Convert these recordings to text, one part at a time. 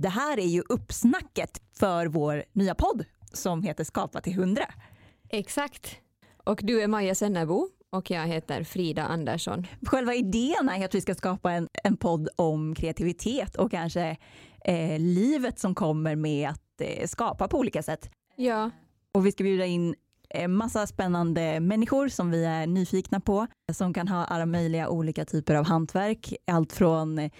det här är ju uppsnacket för vår nya podd som heter Skapa till 100. Exakt. Och du är Maja Sennebo och jag heter Frida Andersson. Själva idén är att vi ska skapa en, en podd om kreativitet och kanske eh, livet som kommer med att eh, skapa på olika sätt. Ja. Och vi ska bjuda in Eh, massa spännande människor som vi är nyfikna på, som kan ha alla möjliga olika typer av hantverk. Allt från eh,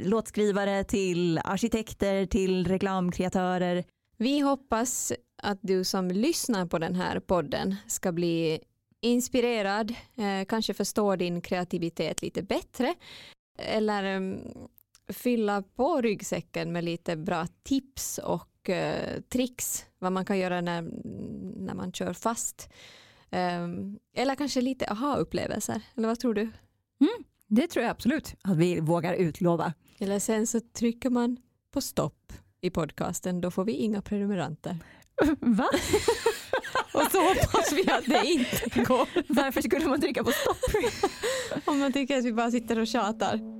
låtskrivare till arkitekter till reklamkreatörer. Vi hoppas att du som lyssnar på den här podden ska bli inspirerad, eh, kanske förstå din kreativitet lite bättre eller eh, fylla på ryggsäcken med lite bra tips och eh, tricks vad man kan göra när, när man kör fast. Ehm, eller kanske lite aha-upplevelser, eller vad tror du? Mm, det tror jag absolut att vi vågar utlova. Eller sen så trycker man på stopp i podcasten, då får vi inga prenumeranter. Va? Och så hoppas vi att det inte går. Varför skulle man trycka på stopp? Om man tycker att vi bara sitter och tjatar.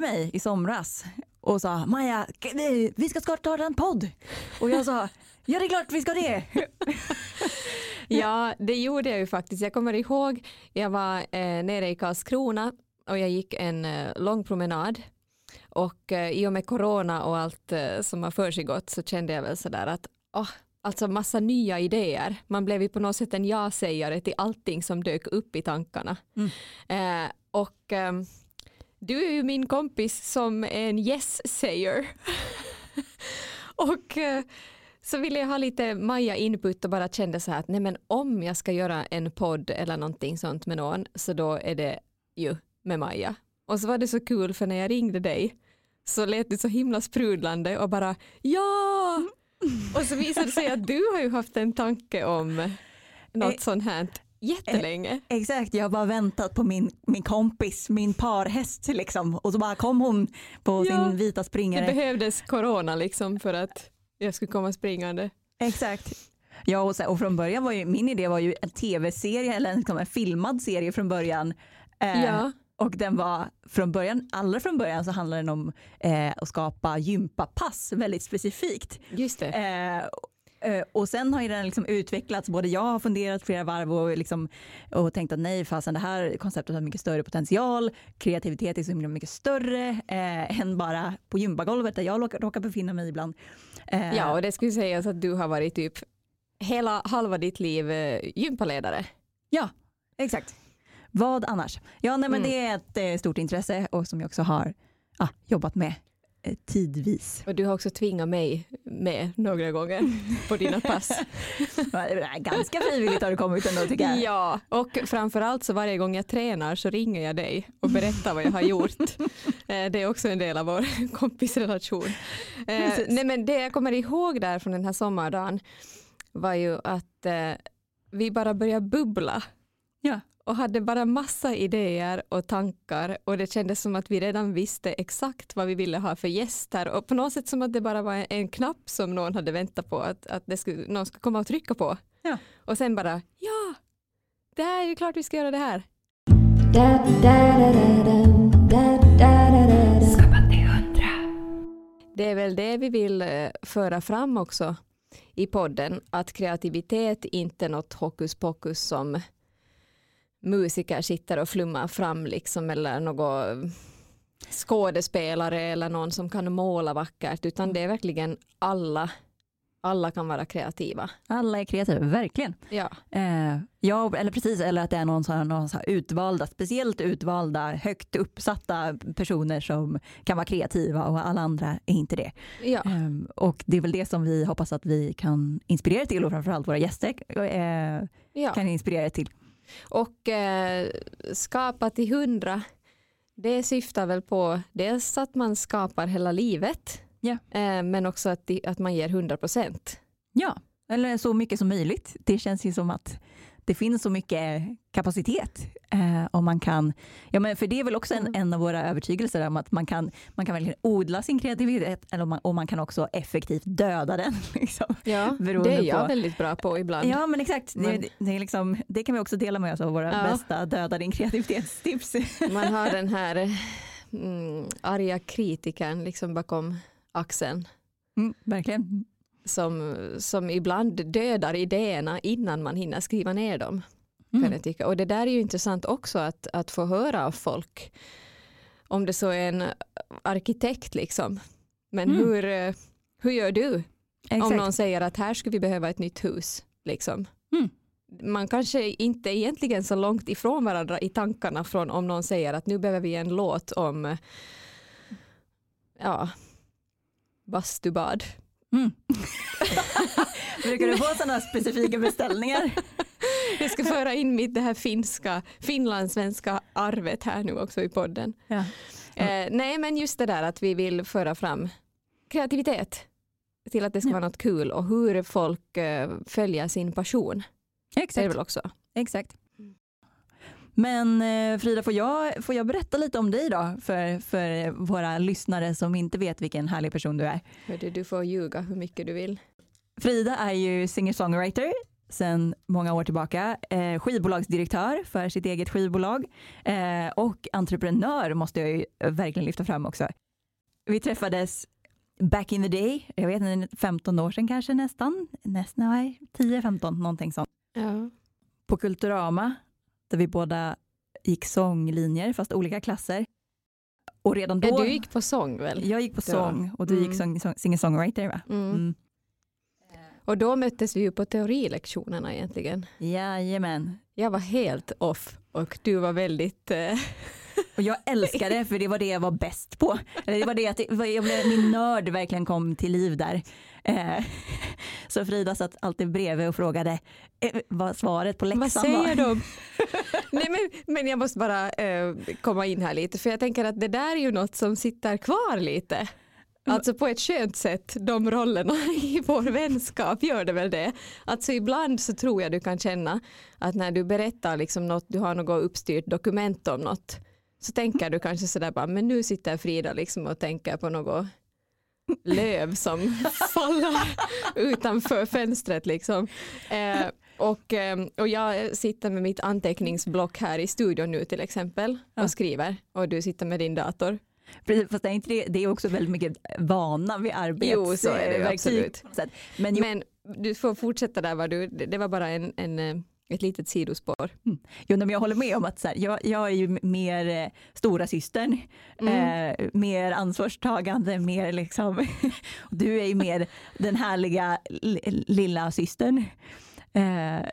Ringde mig i somras och sa Maja, vi ska starta en podd. Och jag sa Ja det är klart vi ska det. ja det gjorde jag ju faktiskt. Jag kommer ihåg jag var eh, nere i Karlskrona och jag gick en eh, lång promenad och eh, i och med corona och allt eh, som har försiggått så kände jag väl sådär att oh, alltså massa nya idéer. Man blev ju på något sätt en ja-sägare till allting som dök upp i tankarna. Mm. Eh, och ehm, du är ju min kompis som är en yes-säger. och eh, så ville jag ha lite Maja input och bara kände så här att nej men om jag ska göra en podd eller någonting sånt med någon så då är det ju med Maja. Och så var det så kul för när jag ringde dig så lät du så himla sprudlande och bara ja! Och så visade det sig att du har ju haft en tanke om något eh, sånt här jättelänge. Eh, exakt, jag har bara väntat på min, min kompis, min parhäst liksom och så bara kom hon på ja, sin vita springare. Det behövdes corona liksom för att jag skulle komma springande. Exakt. Ja, och, så, och från början var ju min idé var ju en tv-serie eller liksom en filmad serie från början. Eh, ja. Och den var från början, allra från början så handlade den om eh, att skapa gympapass väldigt specifikt. Just det. Eh, och sen har ju den liksom utvecklats, både jag har funderat flera varv och, liksom, och tänkt att nej fasen det här konceptet har mycket större potential, kreativitet är så mycket större eh, än bara på gympagolvet där jag råkar befinna mig ibland. Eh. Ja och det skulle sägas att du har varit typ hela halva ditt liv eh, gympaledare. Ja, exakt. Vad annars? Ja, nej, men mm. det är ett eh, stort intresse och som jag också har ah, jobbat med Eh, tidvis. Och du har också tvingat mig med några gånger på dina pass. Ganska frivilligt har det kommit ändå tycker jag. Ja, och framförallt så varje gång jag tränar så ringer jag dig och berättar vad jag har gjort. Eh, det är också en del av vår kompisrelation. Eh, nej men det jag kommer ihåg där från den här sommardagen var ju att vi bara började bubbla. Ja och hade bara massa idéer och tankar och det kändes som att vi redan visste exakt vad vi ville ha för gäster och på något sätt som att det bara var en knapp som någon hade väntat på att, att det skulle, någon skulle komma och trycka på. Ja. Och sen bara, ja, det här är ju klart vi ska göra det här. Det är väl det vi vill eh, föra fram också i podden, att kreativitet inte är något hokus pokus som musiker sitter och flummar fram liksom eller någon skådespelare eller någon som kan måla vackert utan mm. det är verkligen alla alla kan vara kreativa. Alla är kreativa, verkligen. Ja, eh, ja eller precis, eller att det är någon, sån, någon sån utvalda, speciellt utvalda, högt uppsatta personer som kan vara kreativa och alla andra är inte det. Ja. Eh, och det är väl det som vi hoppas att vi kan inspirera till och framförallt våra gäster eh, ja. kan inspirera till. Och eh, skapa till hundra, det syftar väl på dels att man skapar hela livet, ja. eh, men också att, att man ger hundra procent. Ja, eller så mycket som möjligt. Det känns ju som att det finns så mycket kapacitet. Eh, och man kan, ja, men för det är väl också en, Mm. en av våra övertygelser om att man kan, man kan verkligen odla sin kreativitet eller man, och man kan också effektivt döda den. Liksom. Ja, det är jag på- väldigt bra på ibland. Ja men exakt, Men- det, det, är liksom, det kan vi också dela med oss av våra Ja. bästa döda din kreativitetstips. Man har den här mm, arga kritikern liksom bakom axeln Mm, verkligen. Som, som ibland dödar idéerna innan man hinner skriva ner dem. Kan Mm. jag tycka. Och det där är ju intressant också att, att få höra av folk. Om det så är en arkitekt liksom. Men Mm. hur, eh, hur gör du Exakt. om någon säger att här skulle vi behöva ett nytt hus? Liksom. Mm. Man kanske inte egentligen så långt ifrån varandra i tankarna från om någon säger att nu behöver vi en låt om ja, bastubad. Mm. Brukar du få sådana specifika beställningar? Jag ska föra in mitt det här finska, finlandssvenska arvet här nu också i podden. Ja. Eh, nej men just det där att vi vill föra fram kreativitet till att det ska Ja. vara något kul och hur folk eh, följer sin passion. Det är det Exakt. väl också. Exakt. Men eh, Frida, får jag, får jag berätta lite om dig då för, för våra lyssnare som inte vet vilken härlig person du är? Hörde, du får ljuga hur mycket du vill. Frida är ju singer-songwriter sedan många år tillbaka, eh, skivbolagsdirektör för sitt eget skivbolag eh, och entreprenör måste jag ju verkligen lyfta fram också. Vi träffades back in the day, jag vet inte, 15 år sedan kanske nästan, nästan nej, 10-15 någonting sånt, Ja. på Kulturama där vi båda gick sånglinjer fast olika klasser. Och redan då, Ja, du gick på sång väl? jag gick på Ja. sång och du Mm. gick sång, sång, singer-songwriter va? Mm. Mm. Och då möttes vi ju på teorilektionerna egentligen. Jajamän. Jag var helt off och du var väldigt... Eh, Och jag älskade det för det var det jag var bäst på. Det var det att var- jag blev, min nörd verkligen kom till liv där. Eh, så Frida satt alltid bredvid och frågade eh, vad svaret på läxan vad säger var. de? Nej, men, men jag måste bara eh, komma in här lite för jag tänker att det där är ju något som sitter kvar lite. Alltså på ett skönt sätt, de rollerna i vår vänskap gör det väl det. Alltså ibland så tror jag du kan känna att när du berättar liksom något, du har något uppstyrt dokument om något, så tänker du kanske sådär bara, men nu sitter Frida liksom och tänker på något löv som faller utanför fönstret liksom. Eh, och, eh, och jag sitter med mitt anteckningsblock här i studion nu till exempel Ja. och skriver och du sitter med din dator. Precis, Fast det är, inte det, är också väldigt mycket vana vid arbets... Jo, så är det ju, verktyg. absolut. Men, Men du får fortsätta där, var du, det det var bara en, en, eh, ett litet sidospår. jo, men jag håller med om att så här, jag, jag är ju mer eh, stora systern, Mm. eh, mer ansvarstagande, mer liksom, du är ju mer den härliga li- lilla systern. Eh,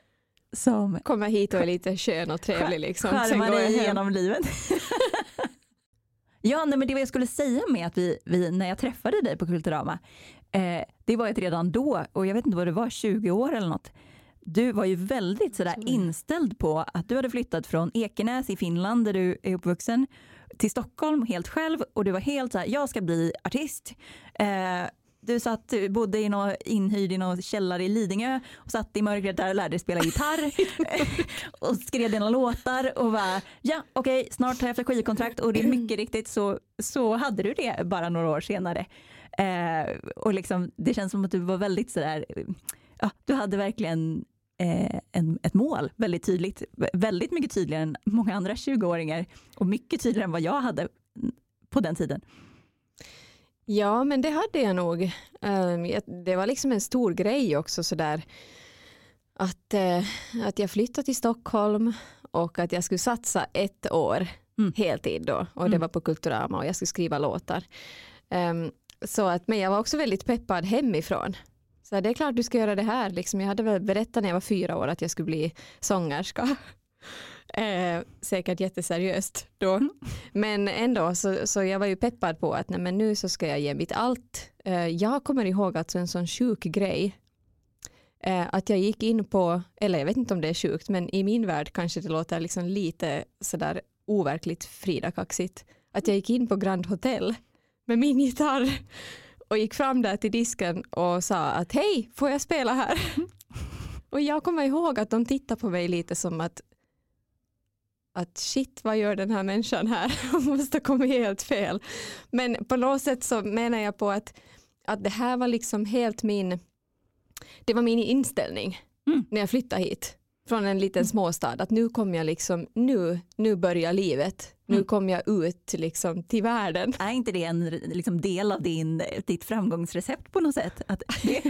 som Kommer hit och är lite skön och trevlig liksom. Skärmar går jag dig hem. genom livet. ja, nej, men det jag skulle säga med att vi, vi när jag träffade dig på Kulturama, eh, det var ett redan då, och jag vet inte vad det var, 20 år eller något. Du var ju väldigt sådär inställd på att du hade flyttat från Ekenäs i Finland där du är uppvuxen till Stockholm helt själv och du var helt så här, jag ska bli artist. Eh, du satt, bodde i någon, inhyrd i någon källare i Lidingö och satt i mörkret där och lärde dig spela gitarr och skrev dina låtar och var ja okej snart har jag skivkontrakt och det är mycket riktigt så, så hade du det bara några år senare. Eh, och liksom, det känns som att du var väldigt sådär, ja, du hade verkligen eh, en, ett mål väldigt tydligt, väldigt mycket tydligare än många andra 20-åringar och mycket tydligare än vad jag hade på den tiden. Ja, men det hade jag nog. Ehm, Det var liksom en stor grej också sådär att, eh, att jag flyttade till Stockholm och att jag skulle satsa ett år Mm. heltid då och det Mm. var på Kulturama och jag skulle skriva låtar. Ehm, så att, men jag var också väldigt peppad hemifrån. Så det är klart du ska göra det här. Liksom, jag hade väl berättat när jag var fyra år att jag skulle bli sångerska. Eh, säkert jätteseriöst då. Men ändå så, så jag var ju peppad på att nej, men nu så ska jag ge mitt allt. Eh, jag kommer ihåg att en sån sjuk grej eh, att jag gick in på, eller jag vet inte om det är sjukt men i min värld kanske det låter liksom lite sådär overkligt Frida-kaxigt. Att jag gick in på Grand Hotel med min gitarr och gick fram där till disken och sa att hej, får jag spela här? och jag kommer ihåg att de tittade på mig lite som att att shit, vad gör den här människan här? Hon måste ha kommit helt fel. Men på något sätt så menar jag på att, att det här var liksom helt min, det var min inställning Mm. när jag flyttade hit från en liten småstad att nu kommer jag liksom, nu, nu börjar livet, nu Mm. kommer jag ut liksom till världen. Är inte det en liksom, del av din, ditt framgångsrecept på något sätt? Att det,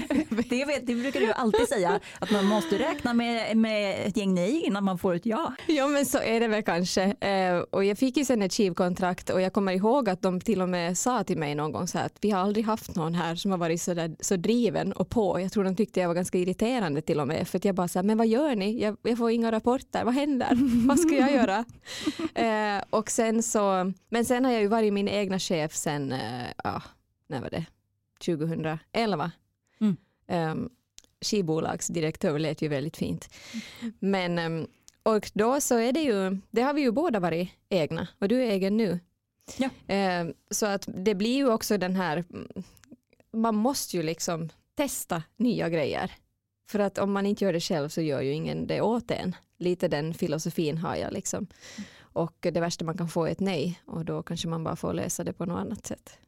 det, vet, det brukar du alltid säga, att man måste räkna med, med ett gäng nej innan man får ett ja. Ja men så är det väl kanske. Eh, och jag fick ju sen ett skivkontrakt och jag kommer ihåg att de till och med sa till mig någon gång så här att vi har aldrig haft någon här som har varit så, där, så driven och på. Jag tror de tyckte jag var ganska irriterande till och med för att jag bara så här, men vad gör ni? Jag, jag får inga rapporter, vad händer? vad ska jag göra? Eh, och sen så, men sen har jag ju varit min egna chef sen, eh, ja, när var det? 2011. Mm. Um, skivbolagsdirektör lät ju väldigt fint. Men ehm, och då så är det ju, det har vi ju båda varit egna och du är egen nu. Ja. Ehm, så att det blir ju också den här, mm, man måste ju liksom testa nya grejer. För att om man inte gör det själv så gör ju ingen det åt en. Lite den filosofin har jag liksom. Och det värsta man kan få är ett nej och då kanske man bara får lösa det på något annat sätt.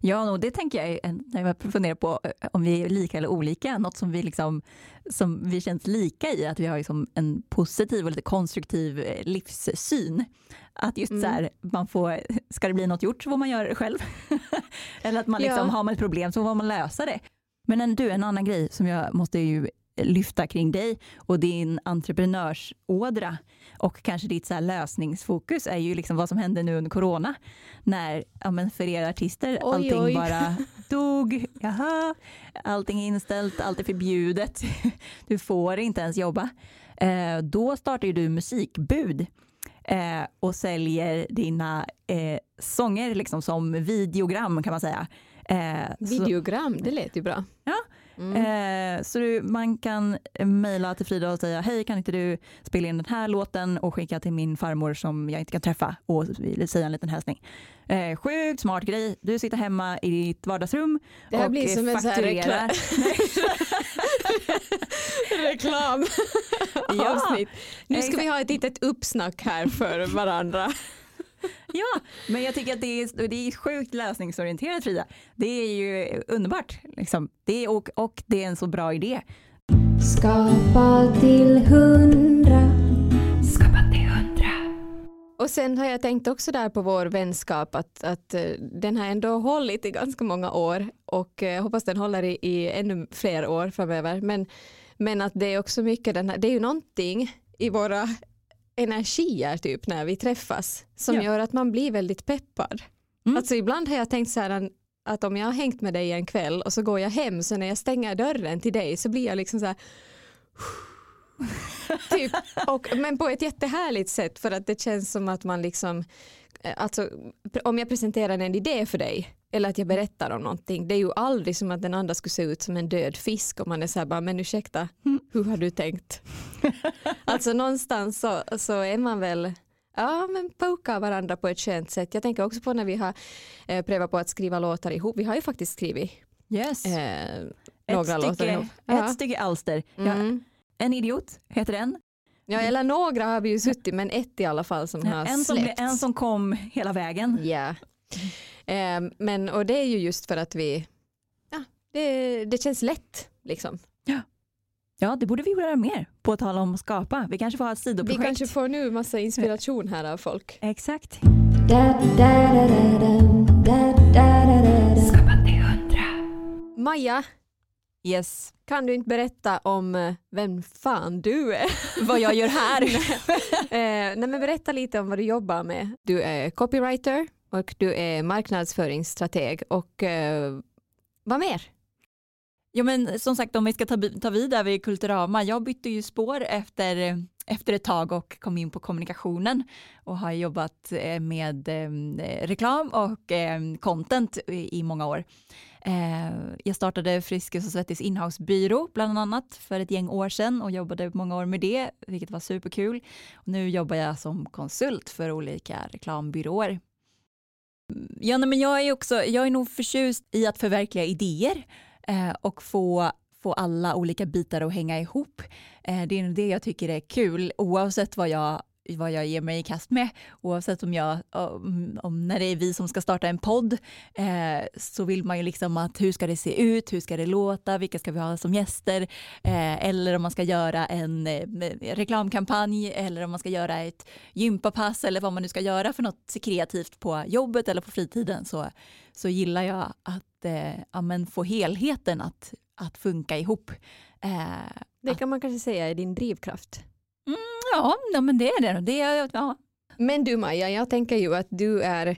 Ja, och det tänker jag när jag funderar på eh, om vi är lika eller olika, något som vi, liksom, som vi känns lika i, att vi har liksom en positiv och lite konstruktiv eh, livssyn. Att just Mm. så här, man får, ska det bli något gjort så får man göra det själv. eller att man liksom, Ja. har man ett problem så får man lösa det. Men en, du, en annan grej som jag måste ju lyfta kring dig och din entreprenörsådra och kanske ditt så lösningsfokus är ju liksom vad som hände nu under corona. När, ja men för er artister, Oj, allting oj. bara dog, jaha, allting är inställt, allt är förbjudet, du får inte ens jobba. Eh, då startar ju du musikbud eh, och säljer dina eh, sånger liksom som videogram kan man säga. Eh, så- Videogram, det lät ju bra. Ja. Mm. Eh, så du, man kan mejla till Frida och säga hej kan inte du spela in den här låten och skicka till min farmor som jag inte kan träffa och säga en liten hälsning. Eh, sjukt smart grej. Du sitter hemma i ditt vardagsrum Det här och blir som en sån här fakturerar. reklam Ja, avsnitt. Nu ska vi ha ett litet uppsnack här för varandra. Ja, men jag tycker att det är, det är sjukt lösningsorienterat Frida. Det är ju underbart. Liksom. Det är, och, och det är en så bra idé. Skapa till hundra. Skapa till hundra. Och sen har jag tänkt också där på vår vänskap att, att eh, den har ändå hållit i ganska många år och eh, jag hoppas den håller i, i ännu fler år framöver. Men, men att det är också mycket den här, det är ju någonting i våra energier typ när vi träffas som Ja. gör att man blir väldigt peppad. Mm. Alltså ibland har jag tänkt så här att om jag har hängt med dig en kväll och så går jag hem så när jag stänger dörren till dig så blir jag liksom så här typ, och, men på ett jättehärligt sätt för att det känns som att man liksom eh, alltså om jag presenterar en idé för dig eller att jag berättar om någonting det är ju aldrig som att den andra skulle se ut som en död fisk och man är så här bara men ursäkta hur har du tänkt alltså någonstans så, så är man väl Ja, men pokar varandra på ett skönt sätt. Jag tänker också på när vi har eh, prövat på att skriva låtar ihop. Vi har ju faktiskt skrivit Yes. eh, ett, några låtar stycke, ihop. ett stycke alster. Mm. En idiot heter den. Ja, eller några har vi ju suttit, men ett i alla fall som har En som, släppts. en som kom hela vägen. Ja. Eh, men, och det är ju just för att vi, ja, det, det känns lätt liksom. Ja, det borde vi göra mer på att tala om att skapa. Vi kanske får ha ett Vi sidoprojekt. kanske får nu massa inspiration här av folk. Exakt. Skapa till hundra. Maja, Yes. kan du inte berätta om eh, vem fan du är? Vad jag gör här. eh, nej, men berätta lite om vad du jobbar med. Du är copywriter och du är marknadsföringsstrateg och eh, vad mer? Ja men som sagt om vi ska ta, ta vid där vid Kulturama, jag bytte ju spår efter, efter ett tag och kom in på kommunikationen och har jobbat eh, med eh, reklam och eh, content i i många år. Eh, Jag startade Friskis och Svettis inhousebyrå bland annat för ett gäng år sedan och jobbade många år med det, vilket var superkul. Och nu jobbar jag som konsult för olika reklambyråer. Mm, ja, nej, men jag är också, jag är nog förtjust i att förverkliga idéer eh, och få, få alla olika bitar att hänga ihop. Eh, det är nog det jag tycker är kul oavsett vad jag vad jag ger mig i kast med. Oavsett om, jag, om, om när det är vi som ska starta en podd eh, så vill man ju liksom att hur ska det se ut, hur ska det låta, vilka ska vi ha som gäster eh, eller om man ska göra en eh, reklamkampanj eller om man ska göra ett gympapass eller vad man nu ska göra för något kreativt på jobbet eller på fritiden så, så gillar jag att eh, ja, men få helheten att, att funka ihop. Eh, Det kan man kanske säga är din drivkraft. Mm, ja, ja, men det är det. det är, ja. Men du Maja, jag tänker ju att du är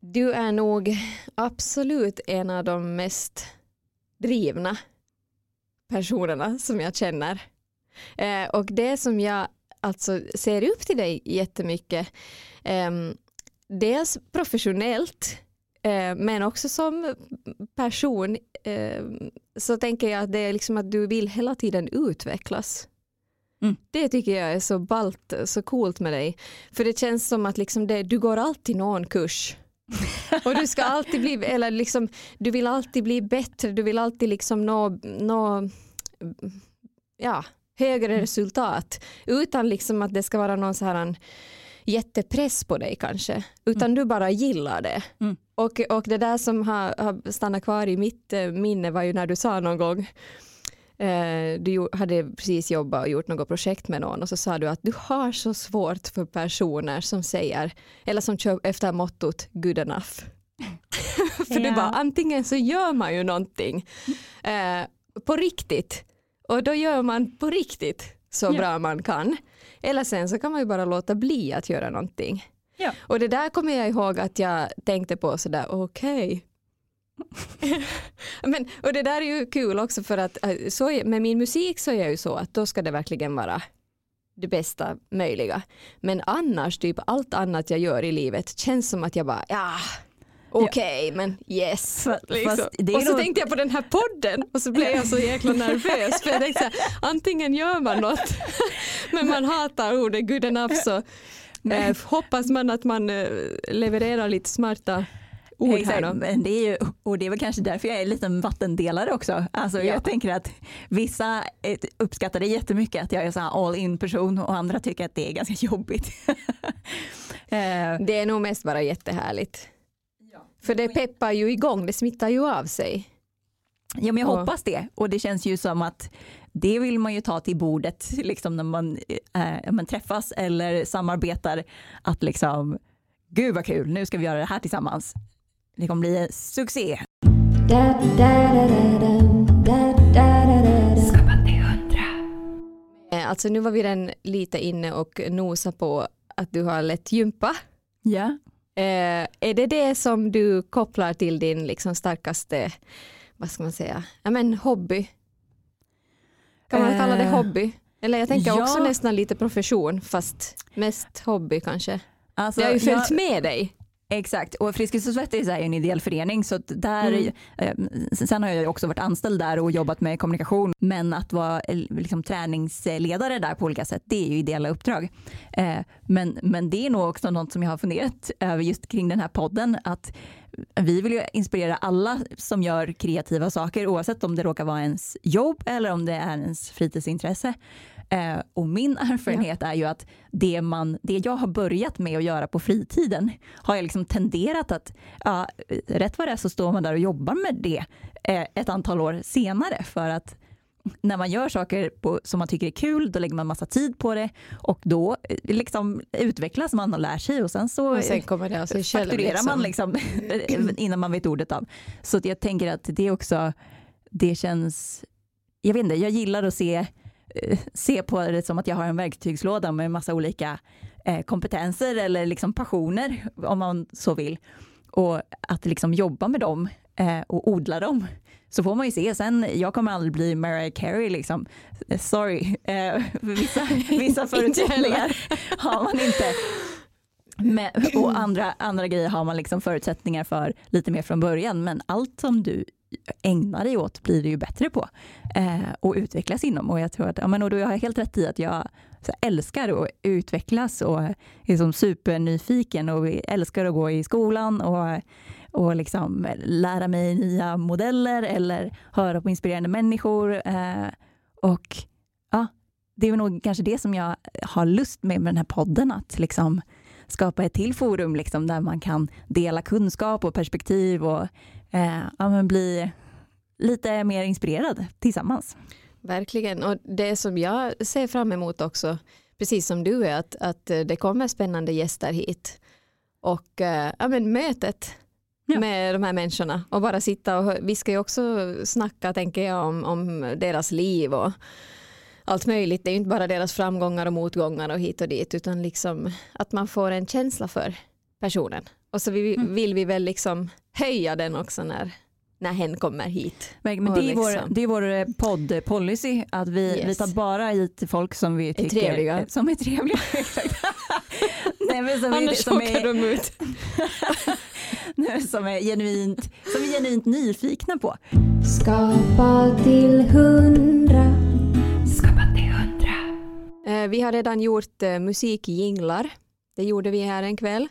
du är nog absolut en av de mest drivna personerna som jag känner. Eh, och det som jag alltså ser upp till dig jättemycket, eh, dels professionellt eh, men också som person eh, så tänker jag att det är liksom att du vill hela tiden utvecklas. Mm. Det tycker jag är så ballt, så coolt med dig. För det känns som att liksom det, du går alltid någon kurs. och du ska alltid bli, eller liksom, du vill alltid bli bättre, du vill alltid liksom nå, nå ja, högre resultat. Utan liksom att det ska vara någon så här en jättepress på dig kanske. Utan du bara gillar det. Mm. Och, och det där som har, har stannat kvar i mitt eh, minne var ju när du sa någon gång du jo- hade precis jobbat och gjort något projekt med någon och så sa du att du har så svårt för personer som säger, eller som kör efter mottot good enough. för du Ja. bara, antingen så gör man ju någonting eh, på riktigt och då gör man på riktigt så Ja. bra man kan. Eller sen så kan man ju bara låta bli att göra någonting. Ja. Och det där kommer jag ihåg att jag tänkte på sådär, okej. Men, och det där är ju kul också för att eh, så, med min musik så är jag ju så att då ska det verkligen vara det bästa möjliga. Men annars, typ allt annat jag gör i livet känns som att jag bara, ja, okej, men yes. Fa- Liksom. fast Och så nog- tänkte jag på den här podden och så blev jag så jäkla nervös för jag tänkte så här, antingen gör man något men man hatar ordet good enough så eh, hoppas man att man eh, levererar lite smarta ord här Exakt, då. men det är ju, och det är väl kanske därför jag är en liten vattendelare också. Alltså Ja. Jag tänker att vissa eh, uppskattar det jättemycket att jag är så här all in person och andra tycker att det är ganska jobbigt. Eh, Det är nog mest bara jättehärligt. För det peppar ju igång, det smittar ju av sig. Ja men jag Och- hoppas det och det känns ju som att det vill man ju ta till bordet liksom när man, äh, man träffas eller samarbetar att liksom gud vad kul nu ska vi göra det här tillsammans. Det kommer bli en succé. Eh, Alltså nu var vi redan lite inne och nosa på att du har lett gympa. Ja. Eh, är det det som du kopplar till din liksom starkaste, vad ska man säga, ja men hobby? Kan man kalla det Eh, hobby? Eller jag tänker ja. också nästan lite profession fast mest hobby kanske. Alltså, Det har ju följt jag- med dig. Exakt, och Friskis och Svettis är en ideell förening så där, Mm. eh, sen har jag också varit anställd där och jobbat med kommunikation men att vara eh, liksom, träningsledare där på olika sätt det är ju ideella uppdrag. Eh, men, men det är nog också något som jag har funderat över just kring den här podden att vi vill ju inspirera alla som gör kreativa saker oavsett om det råkar vara ens jobb eller om det är ens fritidsintresse. Eh, och min erfarenhet är ju att det, man, det jag har börjat med att göra på fritiden har jag liksom tenderat att, ja, rätt vad det är så står man där och jobbar med det eh, ett antal år senare för att när man gör saker på, som man tycker är kul, då lägger man massa tid på det och då eh, liksom utvecklas man och lär sig och sen så Och sen kommer det själv. fakturerar man liksom innan man vet ordet av. Så jag tänker att det också, det känns, jag vet inte, jag gillar att se, se på det som att jag har en verktygslåda med massa olika eh, kompetenser eller liksom passioner om man så vill. Och att liksom jobba med dem eh, och odla dem. Så får man ju se sen, jag kommer aldrig bli Mariah Carey liksom. Eh, Sorry, eh, vissa, vissa förutsättningar har man inte. Men, och andra, andra grejer har man liksom förutsättningar för lite mer från början. Men allt som du ägnar dig åt blir du ju bättre på eh, och utvecklas inom. Och jag tror att, ja, men, och du har helt rätt i att jag så älskar att utvecklas och är som supernyfiken och älskar att gå i skolan och, och liksom lära mig nya modeller eller höra på inspirerande människor. Eh, och ja, det är nog kanske det som jag har lust med med den här podden, att liksom skapa ett till forum liksom, där man kan dela kunskap och perspektiv och eh, ja, men bli lite mer inspirerad tillsammans. Verkligen, och det som jag ser fram emot också, precis som du är, att, att det kommer spännande gäster hit. Och eh, ja, men mötet Ja. med de här människorna och bara sitta och vi ska ju också snacka tänker jag om, om deras liv och allt möjligt. Det är ju inte bara deras framgångar och motgångar och hit och dit utan liksom att man får en känsla för personen. Och så vi, Mm. vill vi väl liksom höja den också när, när hen kommer hit. Men, men det, är vår, liksom- det är vår eh, poddpolicy att vi, Yes. vi tar bara hit folk som vi tycker trevliga. Som är trevliga. Nej, men som, är, Annars som, åker är, de ut. som, är genuint, som är genuint nyfikna på. Skapa till hundra. Skapa till hundra. Eh, Vi har redan gjort eh, musikjinglar. Det gjorde vi här en kväll.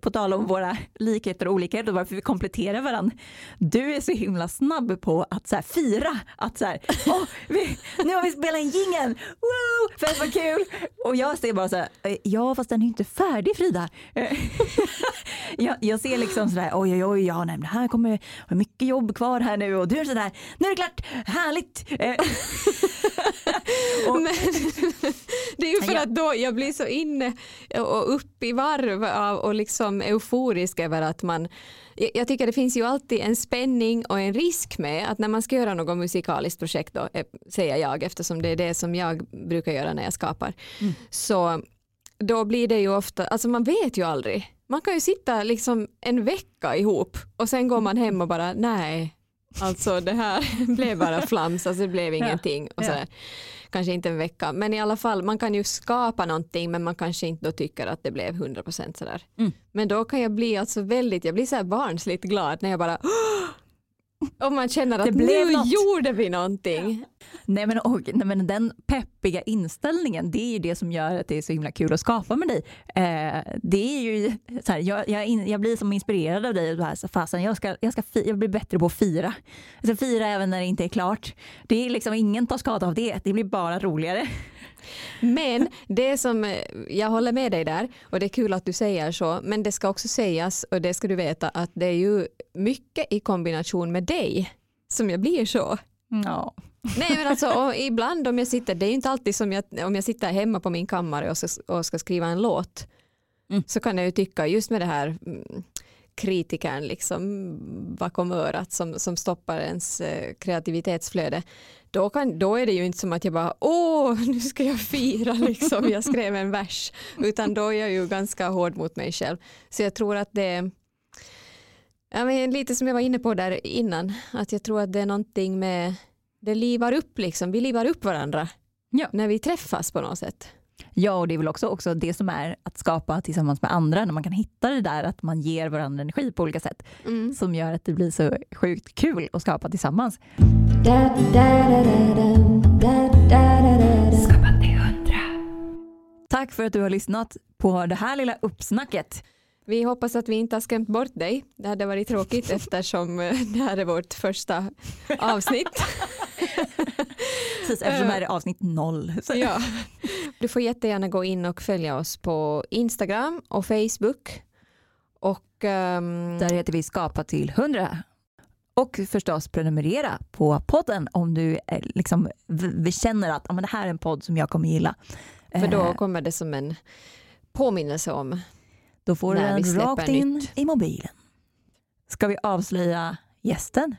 På tal om våra likheter och olikheter, varför vi kompletterar varandra. Du är så himla snabb på att så fira att så här, Åh, vi, nu har vi spelat in jingeln, wow, fett vad kul! Och jag ser bara så här, "Eh, ja fast den är inte färdig Frida. Jag, jag ser liksom så där, oj oj oj, ja nej, här kommer ha mycket jobb kvar här nu och du är så där, nu är det klart, härligt! Eh, Och- Men, det är ju för att då jag blir så inne och upp i varv av och liksom euforisk över att man jag jag tycker det finns ju alltid en spänning och en risk med att när man ska göra något musikaliskt projekt då, eh, säger jag eftersom det är det som jag brukar göra när jag skapar. Mm. Så då blir det ju ofta, alltså man vet ju aldrig. Man kan ju sitta liksom en vecka ihop och sen går man hem och bara nej, alltså det här blev bara flams, alltså det blev ingenting. Och sådär. Kanske inte en vecka, men i alla fall man kan ju skapa någonting men man kanske inte då tycker att det blev 100% sådär. Mm. Men då kan jag bli alltså väldigt, jag blir så här barnsligt glad när jag bara och man känner att nu något. gjorde vi någonting. Nej men, och, nej men den peppiga inställningen, det är ju det som gör att det är så himla kul att skapa med dig. Eh, det är ju så här, jag, jag, in, jag blir som inspirerad av dig. och här, så fasen, jag, ska, jag, ska fi, jag blir bättre på att fira. Jag ska fira även när det inte är klart. Det är liksom, ingen tar skada av det, det blir bara roligare. Men det som, eh, jag håller med dig där och det är kul att du säger så, men det ska också sägas och det ska du veta att det är ju mycket i kombination med dig som jag blir så. Ja. Nej men alltså ibland om jag sitter, det är ju inte alltid som jag, om jag sitter hemma på min kammare och ska, och ska skriva en låt Mm. så kan jag ju tycka just med det här mm, kritikern liksom bakom örat som, som stoppar ens eh, kreativitetsflöde. Då, kan, då är det ju inte som att jag bara åh nu ska jag fira liksom. Jag skrev en vers. Utan då är jag ju ganska hård mot mig själv. Så jag tror att det ja, men lite som jag var inne på där innan att jag tror att det är någonting med det livar upp liksom, vi livar upp varandra Ja. när vi träffas på något sätt. ja, och det är väl också, också det som är att skapa tillsammans med andra, när man kan hitta det där att man ger varandra energi på olika sätt, som gör att det blir så sjukt kul att skapa tillsammans. Da da da da dum. Da da da da da. Skapa. Tack för att du har lyssnat på det här lilla uppsnacket. Vi hoppas att vi inte har skrämt bort dig. Det hade varit tråkigt eftersom eh, det här är vårt första avsnitt. Precis, eftersom det här är avsnitt noll. Ja. Du får jättegärna gå in och följa oss på Instagram och Facebook. Och ehm, Där heter vi Skapa till 100. Och förstås prenumerera på podden om du eh, liksom känner att ah, men det här är en podd som jag kommer gilla. för då Eh, kommer det som en påminnelse om då får du när vi den rakt in nytt. i mobilen. Ska vi avslöja gästen?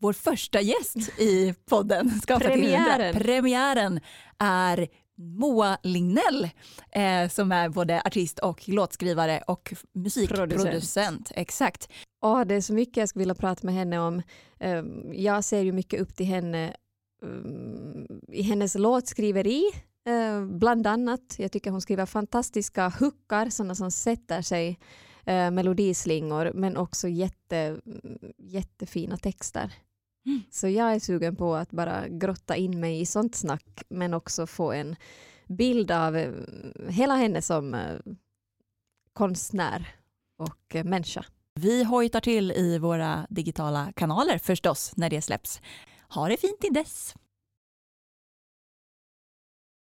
Vår första gäst i podden Skapa till 100. Premiären. Premiären är Moa Lignell eh, som är både artist och låtskrivare och musikproducent. Producent. Exakt. Åh, det är så mycket jag skulle vilja prata med henne om. Ehm, Jag ser ju mycket upp till henne ehm, i hennes låtskriveri. Eh, Bland annat. Jag tycker hon skriver fantastiska hookar, sådana som sätter sig eh, melodislingor men också jätte, jättefina texter. Mm. Så jag är sugen på att bara grotta in mig i sånt snack men också få en bild av eh, hela henne som eh, konstnär och eh, människa. Vi hojtar till i våra digitala kanaler förstås när det släpps. Ha det fint till dess!